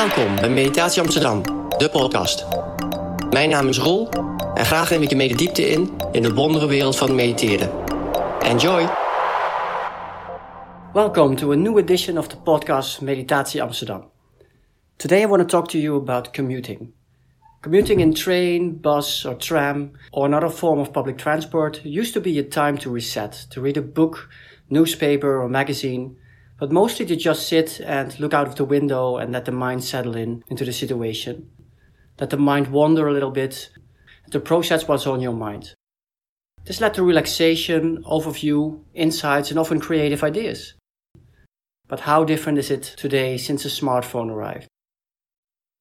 Welkom bij Meditatie Amsterdam, de podcast. Mijn naam is Roel en graag neem ik je mee de diepte in in de wondere wereld van mediteren. Enjoy! Welcome to a new edition of the podcast Meditatie Amsterdam. Today I want to talk to you about commuting. Commuting in train, bus, or tram, or another form of public transport used to be a time to reset, to read a book, newspaper, or magazine, but mostly to just sit and look out of the window and let the mind settle in into the situation. Let the mind wander a little bit and to process what's on your mind. This led to relaxation, overview, insights, and often creative ideas. But how different is it today since the smartphone arrived?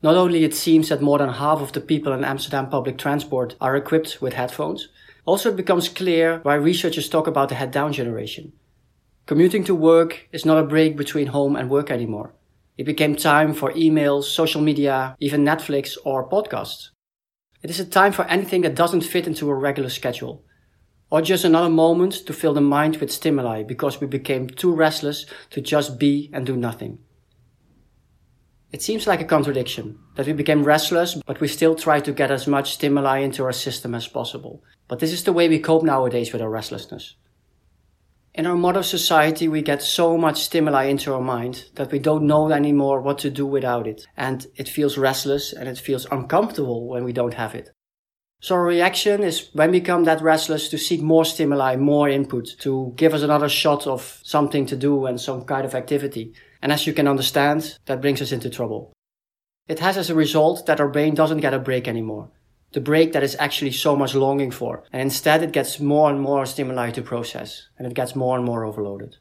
Not only it seems that more than half of the people in Amsterdam public transport are equipped with headphones, also it becomes clear why researchers talk about the head down generation. Commuting to work is not a break between home and work anymore. It became time for emails, social media, even Netflix or podcasts. It is a time for anything that doesn't fit into a regular schedule. Or just another moment to fill the mind with stimuli because we became too restless to just be and do nothing. It seems like a contradiction that we became restless, but we still try to get as much stimuli into our system as possible. But this is the way we cope nowadays with our restlessness. In our modern society, we get so much stimuli into our mind that we don't know anymore what to do without it. And it feels restless and it feels uncomfortable when we don't have it. So our reaction is when we become that restless to seek more stimuli, more input, to give us another shot of something to do and some kind of activity. And as you can understand, that brings us into trouble. It has as a result that our brain doesn't get a break anymore the break that is actually so much longing for. And instead it gets more and more stimuli to process and it gets more and more overloaded.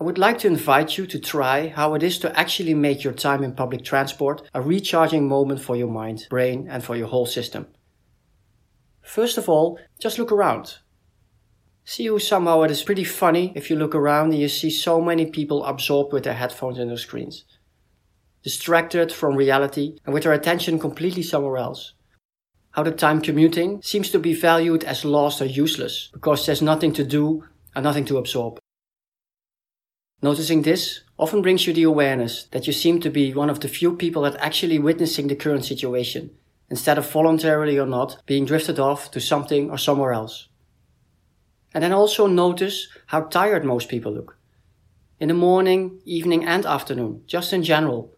I would like to invite you to try how it is to actually make your time in public transport a recharging moment for your mind, brain, and for your whole system. First of all, just look around. See how somehow it is pretty funny if you look around and you see so many people absorbed with their headphones and their screens. Distracted from reality and with their attention completely somewhere else how the time commuting seems to be valued as lost or useless because there's nothing to do and nothing to absorb. Noticing this often brings you the awareness that you seem to be one of the few people that actually witnessing the current situation instead of voluntarily or not being drifted off to something or somewhere else. And then also notice how tired most people look. In the morning, evening and afternoon, just in general,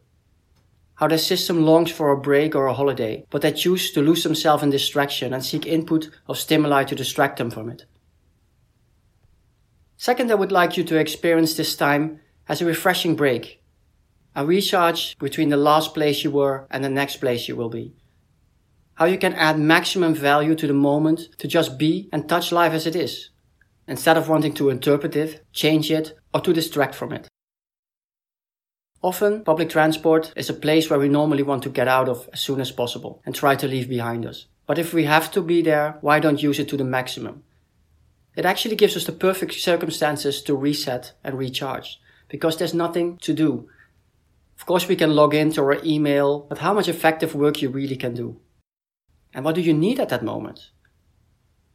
how their system longs for a break or a holiday, but they choose to lose themselves in distraction and seek input of stimuli to distract them from it. Second, I would like you to experience this time as a refreshing break, a recharge between the last place you were and the next place you will be. How you can add maximum value to the moment to just be and touch life as it is, instead of wanting to interpret it, change it, or to distract from it. Often, public transport is a place where we normally want to get out of as soon as possible and try to leave behind us. But if we have to be there, why don't use it to the maximum? It actually gives us the perfect circumstances to reset and recharge because there's nothing to do. Of course, we can log into our email, but how much effective work you really can do? And what do you need at that moment?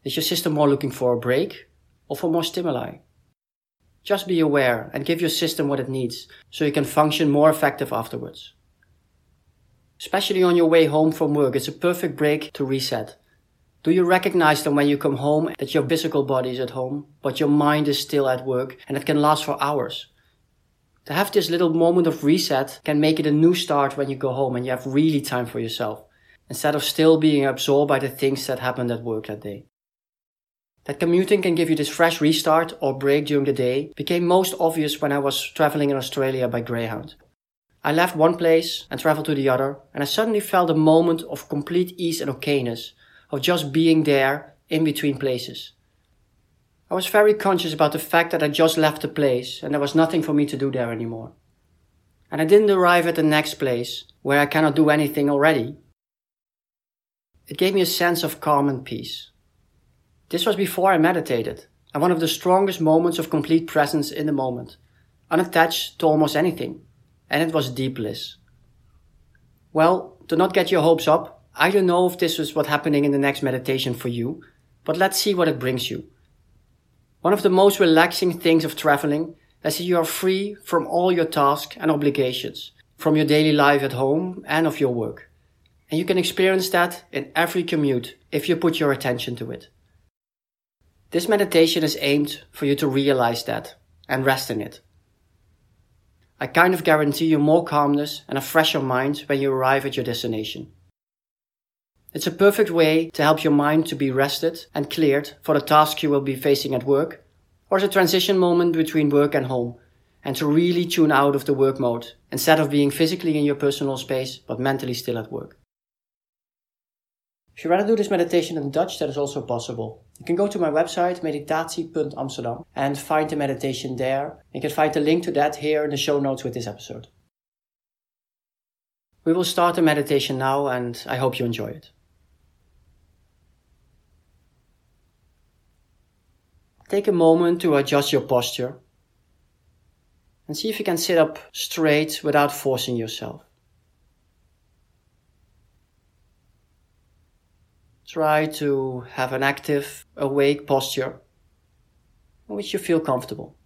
Is your system more looking for a break or for more stimuli? Just be aware and give your system what it needs so you can function more effective afterwards. Especially on your way home from work, it's a perfect break to reset. Do you recognize them when you come home that your physical body is at home, but your mind is still at work and it can last for hours? To have this little moment of reset can make it a new start when you go home and you have really time for yourself, instead of still being absorbed by the things that happened at work that day. That commuting can give you this fresh restart or break during the day became most obvious when I was traveling in Australia by Greyhound. I left one place and traveled to the other, and I suddenly felt a moment of complete ease and okayness, of just being there in between places. I was very conscious about the fact that I just left the place and there was nothing for me to do there anymore. And I didn't arrive at the next place where I cannot do anything already. It gave me a sense of calm and peace. This was before I meditated, and one of the strongest moments of complete presence in the moment, unattached to almost anything, and it was deep bliss. Well, to not get your hopes up, I don't know if this was what's happening in the next meditation for you, but let's see what it brings you. One of the most relaxing things of traveling is that you are free from all your tasks and obligations, from your daily life at home and of your work. And you can experience that in every commute if you put your attention to it. This meditation is aimed for you to realize that and rest in it. I kind of guarantee you more calmness and a fresher mind when you arrive at your destination. It's a perfect way to help your mind to be rested and cleared for the task you will be facing at work, or as a transition moment between work and home, and to really tune out of the work mode instead of being physically in your personal space but mentally still at work. If you rather do this meditation in Dutch, that is also possible. You can go to my website, meditatie.amsterdam, and find the meditation there. You can find the link to that here in the show notes with this episode. We will start the meditation now, and I hope you enjoy it. Take a moment to adjust your posture and see if you can sit up straight without forcing yourself. Try to have an active, awake posture in which you feel comfortable.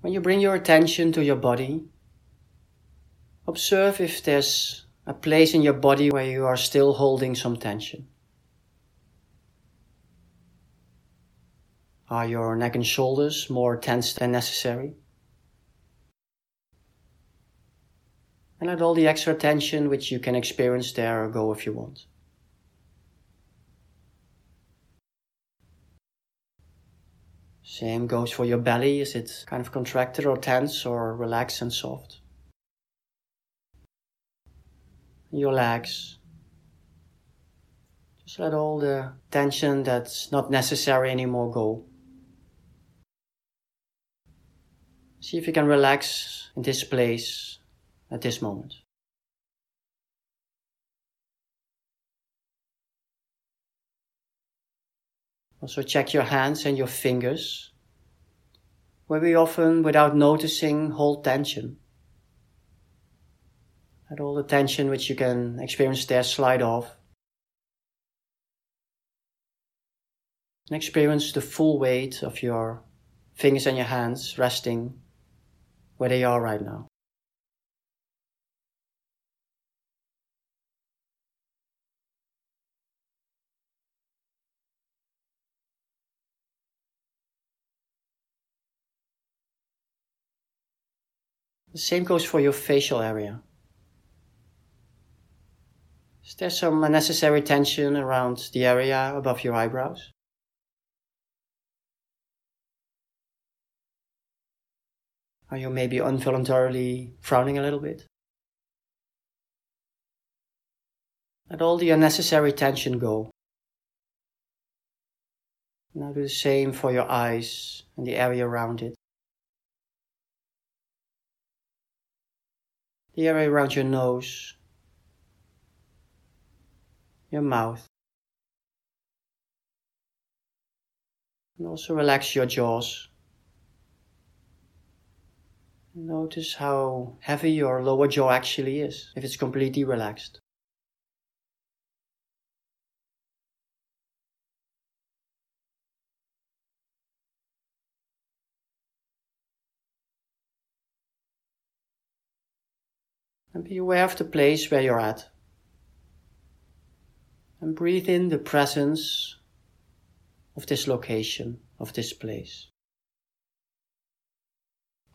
When you bring your attention to your body, observe if there's a place in your body where you are still holding some tension. Are your neck and shoulders more tense than necessary? And let all the extra tension which you can experience there go if you want. Same goes for your belly. Is it kind of contracted or tense or relaxed and soft? Your legs. Just let all the tension that's not necessary anymore go. See if you can relax in this place at this moment. Also check your hands and your fingers, where we often, without noticing, hold tension. Let all the tension which you can experience there slide off. And experience the full weight of your fingers and your hands resting where they are right now. The same goes for your facial area. Is there some unnecessary tension around the area above your eyebrows? Are you maybe involuntarily frowning a little bit? Let all the unnecessary tension go. Now do the same for your eyes and the area around it. The area around your nose, your mouth. And also relax your jaws. Notice how heavy your lower jaw actually is, if it's completely relaxed. And be aware of the place where you're at. And breathe in the presence of this location, of this place.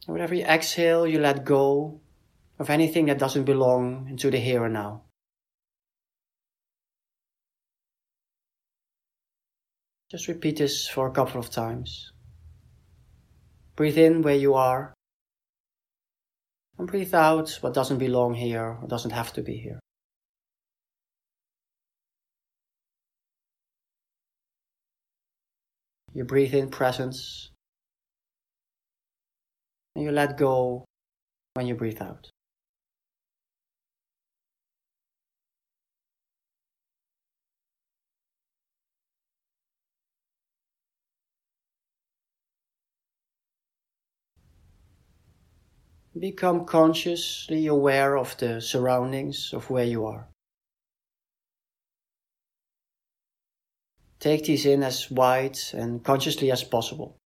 And with every exhale, you let go of anything that doesn't belong into the here and now. Just repeat this for a couple of times. Breathe in where you are and breathe out what doesn't belong here or doesn't have to be here. You breathe in presence and you let go when you breathe out. Become consciously aware of the surroundings of where you are. take these in as wide and consciously as possible.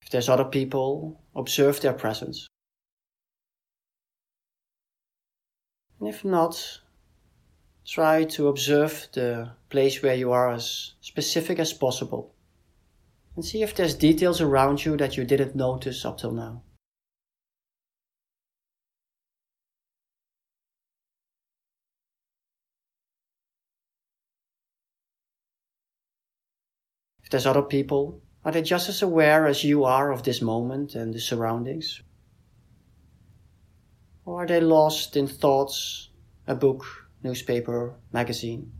If there's other people, observe their presence. And if not, try to observe the place where you are as specific as possible. And see if there's details around you that you didn't notice up till now. If there's other people, are they just as aware as you are of this moment and the surroundings? Or are they lost in thoughts, a book, newspaper, magazine,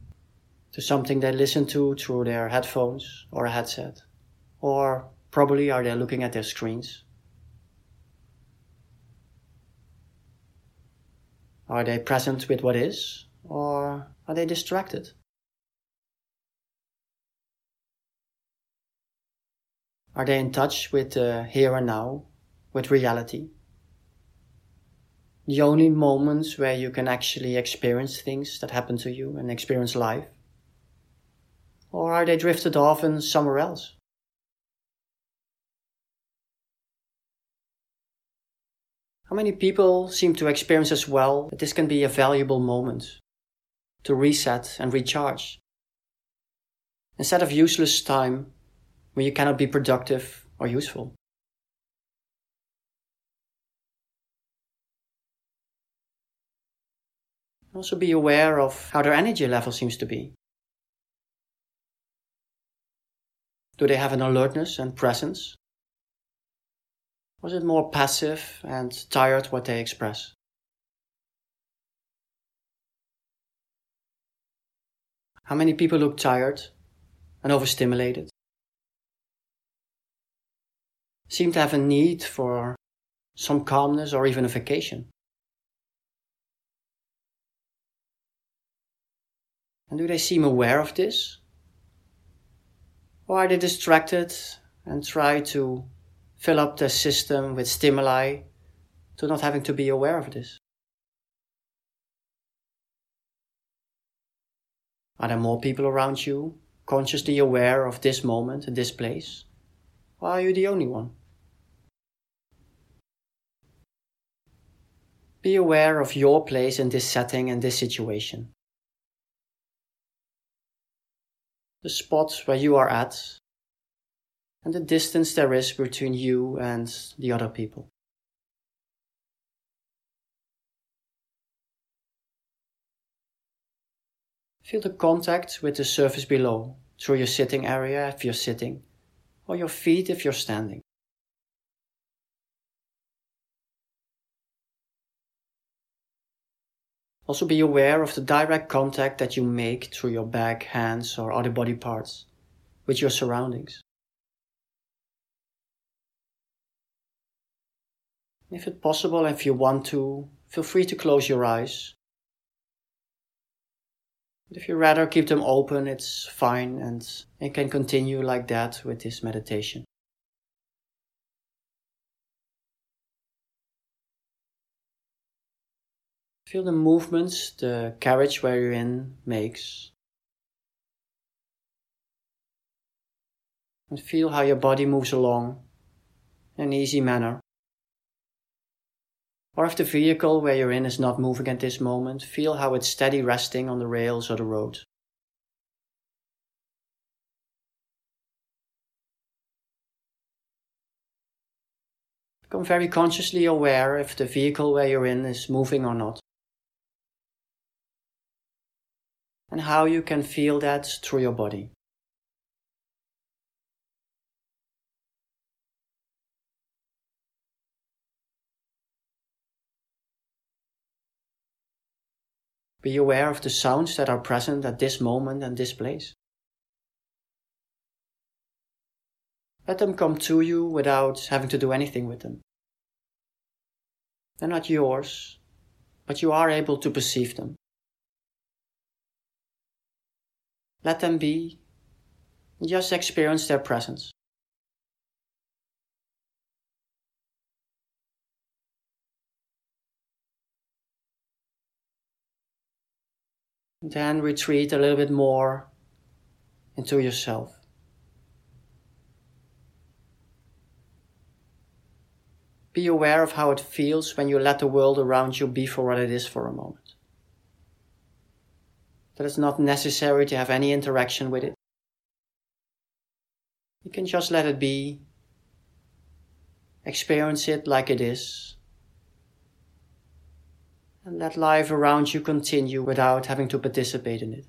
to something they listen to through their headphones or a headset? Or probably are they looking at their screens? Are they present with what is, or are they distracted? Are they in touch with the here and now, with reality? the only moments where you can actually experience things that happen to you and experience life? Or are they drifted off in somewhere else? How many people seem to experience as well that this can be a valuable moment to reset and recharge? Instead of useless time when you cannot be productive or useful. Also be aware of how their energy level seems to be. Do they have an alertness and presence? Was it more passive and tired what they express? How many people look tired and overstimulated? Seem to have a need for some calmness or even a vacation. And do they seem aware of this? Or are they distracted and try to fill up their system with stimuli to not having to be aware of this? Are there more people around you consciously aware of this moment and this place? Or are you the only one? Be aware of your place in this setting and this situation. the spot where you are at, and the distance there is between you and the other people. Feel the contact with the surface below through your sitting area if you're sitting, or your feet if you're standing. Also be aware of the direct contact that you make through your back, hands or other body parts with your surroundings. If it's possible, if you want to, feel free to close your eyes. But if you rather keep them open, it's fine and you can continue like that with this meditation. Feel the movements the carriage where you're in makes. And feel how your body moves along in an easy manner. Or if the vehicle where you're in is not moving at this moment, feel how it's steady resting on the rails or the road. Become very consciously aware if the vehicle where you're in is moving or not. and how you can feel that through your body. Be aware of the sounds that are present at this moment and this place. Let them come to you without having to do anything with them. They're not yours, but you are able to perceive them. Let them be. Just experience their presence. Then retreat a little bit more into yourself. Be aware of how it feels when you let the world around you be for what it is for a moment. That it's not necessary to have any interaction with it. You can just let it be, experience it like it is, and let life around you continue without having to participate in it.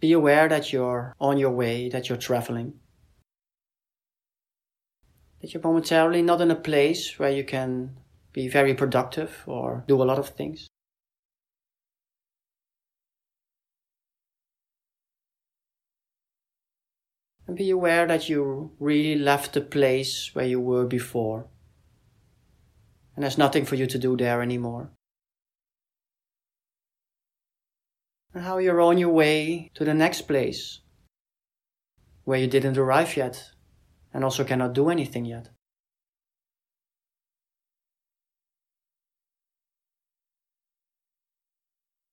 Be aware that you're on your way, that you're traveling. That you're momentarily not in a place where you can be very productive or do a lot of things. And be aware that you really left the place where you were before. And there's nothing for you to do there anymore. and how you're on your way to the next place where you didn't arrive yet and also cannot do anything yet.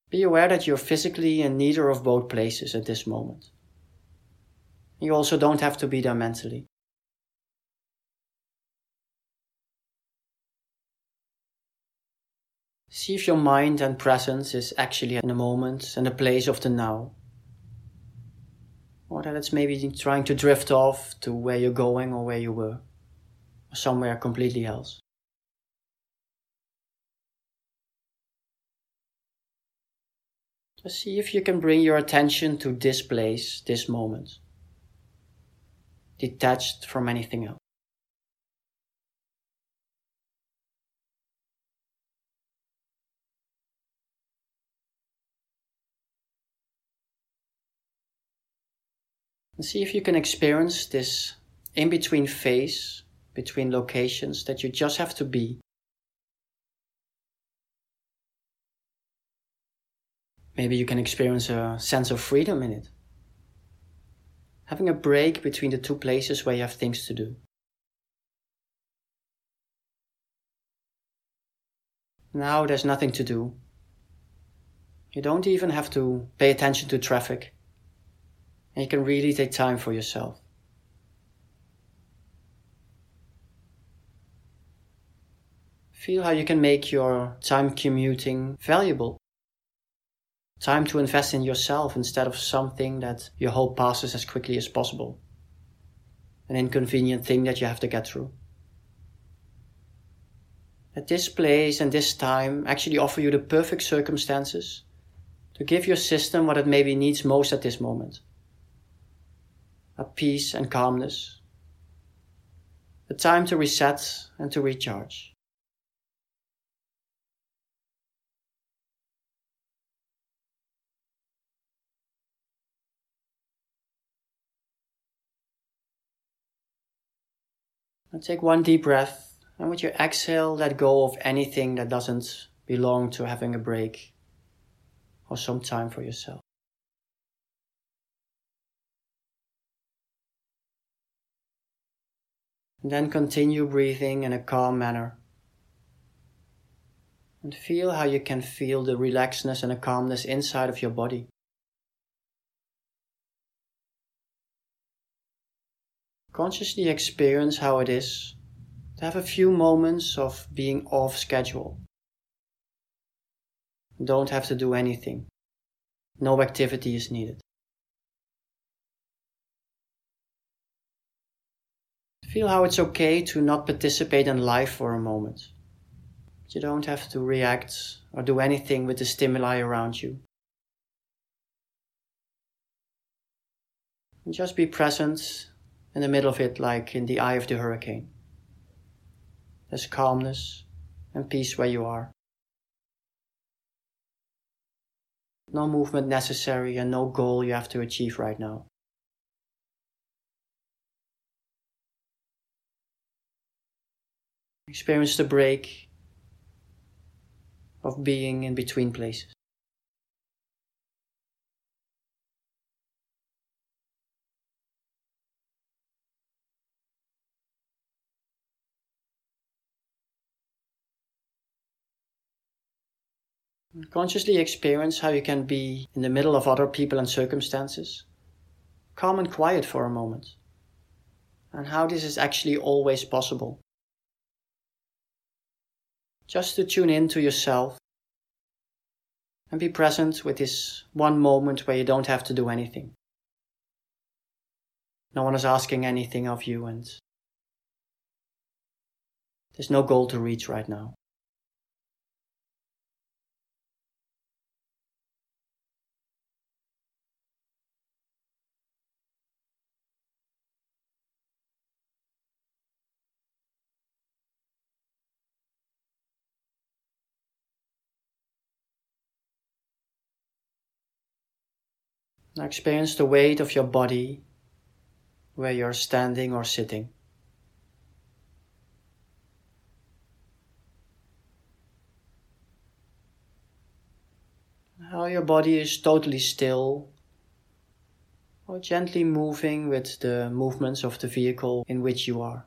Be aware that you're physically in neither of both places at this moment. You also don't have to be there mentally. See if your mind and presence is actually in the moment and the place of the now. Or that it's maybe trying to drift off to where you're going or where you were, or somewhere completely else. Just see if you can bring your attention to this place, this moment, detached from anything else. And see if you can experience this in between phase, between locations that you just have to be. Maybe you can experience a sense of freedom in it. Having a break between the two places where you have things to do. Now there's nothing to do. You don't even have to pay attention to traffic and you can really take time for yourself. Feel how you can make your time commuting valuable. Time to invest in yourself instead of something that you hope passes as quickly as possible. An inconvenient thing that you have to get through. That this place and this time actually offer you the perfect circumstances to give your system what it maybe needs most at this moment a peace and calmness, a time to reset and to recharge. Take one deep breath, and with your exhale, let go of anything that doesn't belong to having a break or some time for yourself. And then continue breathing in a calm manner. And feel how you can feel the relaxedness and the calmness inside of your body. Consciously experience how it is to have a few moments of being off schedule. Don't have to do anything. No activity is needed. Feel how it's okay to not participate in life for a moment. You don't have to react or do anything with the stimuli around you. Just be present in the middle of it, like in the eye of the hurricane. There's calmness and peace where you are. No movement necessary and no goal you have to achieve right now. Experience the break of being in between places. Consciously experience how you can be in the middle of other people and circumstances, calm and quiet for a moment, and how this is actually always possible. Just to tune in to yourself and be present with this one moment where you don't have to do anything. No one is asking anything of you, and there's no goal to reach right now. Now experience the weight of your body where you're standing or sitting. How your body is totally still or gently moving with the movements of the vehicle in which you are.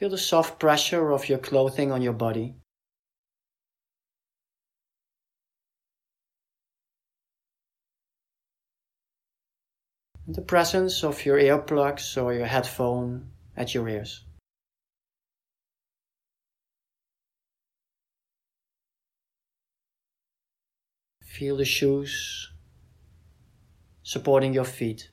Feel the soft pressure of your clothing on your body. The presence of your earplugs or your headphone at your ears. Feel the shoes supporting your feet.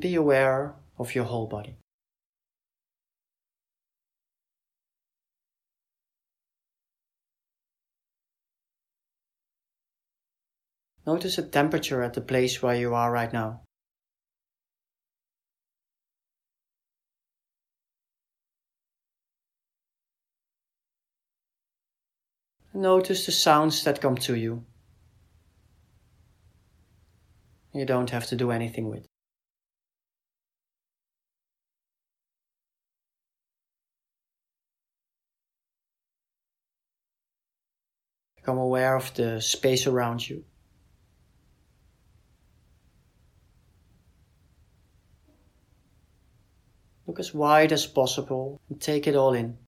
Be aware of your whole body. Notice the temperature at the place where you are right now. Notice the sounds that come to you. You don't have to do anything with. Become aware of the space around you. Look as wide as possible and take it all in.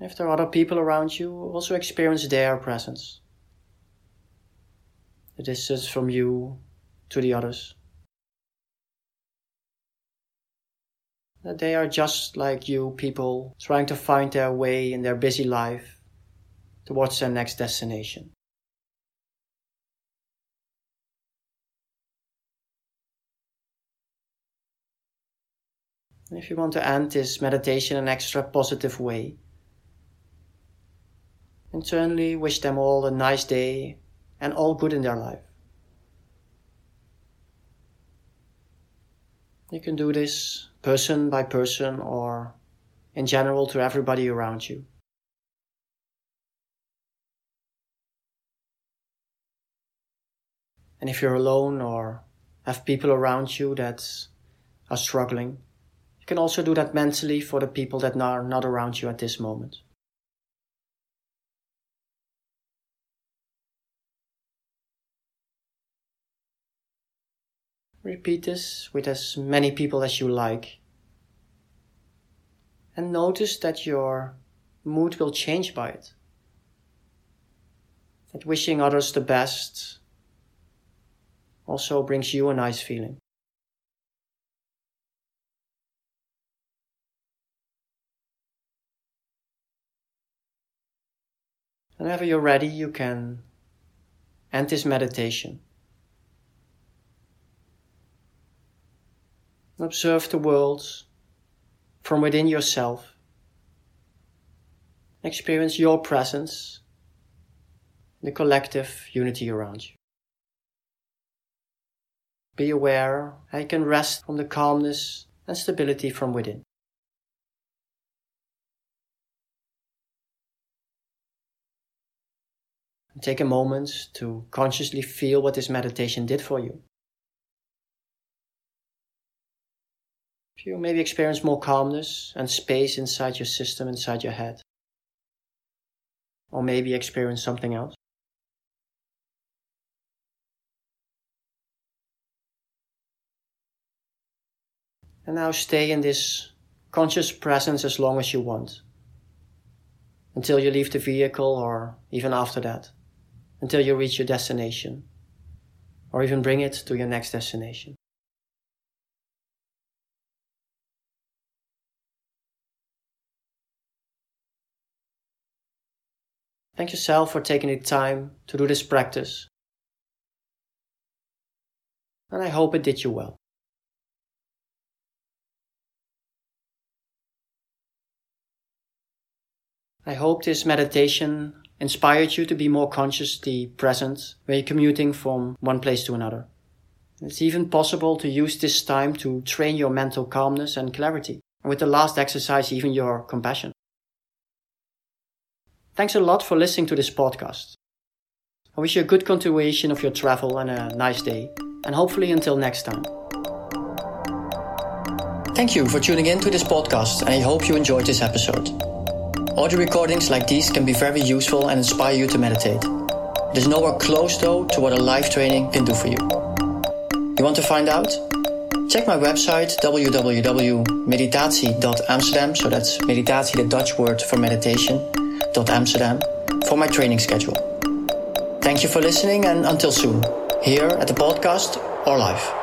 If there are other people around you, also experience their presence. The distance from you to the others. They are just like you people trying to find their way in their busy life towards their next destination. And if you want to end this meditation in an extra positive way, internally wish them all a nice day and all good in their life. You can do this person by person or in general to everybody around you. And if you're alone or have people around you that are struggling, you can also do that mentally for the people that are not around you at this moment. Repeat this with as many people as you like. And notice that your mood will change by it. That wishing others the best also brings you a nice feeling. Whenever you're ready, you can end this meditation. Observe the world from within yourself. Experience your presence, in the collective unity around you. Be aware you can rest from the calmness and stability from within. And take a moment to consciously feel what this meditation did for you. You maybe experience more calmness and space inside your system, inside your head. Or maybe experience something else. And now stay in this conscious presence as long as you want. Until you leave the vehicle or even after that. Until you reach your destination. Or even bring it to your next destination. Thank yourself for taking the time to do this practice. And I hope it did you well. I hope this meditation inspired you to be more consciously present when you're commuting from one place to another. It's even possible to use this time to train your mental calmness and clarity, and with the last exercise, even your compassion. Thanks a lot for listening to this podcast. I wish you a good continuation of your travel and a nice day, and hopefully until next time. Thank you for tuning in to this podcast, and I hope you enjoyed this episode. Audio recordings like these can be very useful and inspire you to meditate. It is nowhere close though to what a live training can do for you. You want to find out? Check my website www.meditatie.amsterdam, so that's meditatie, the Dutch word for meditation, Amsterdam, for my training schedule. Thank you for listening and until soon, here at the podcast or live.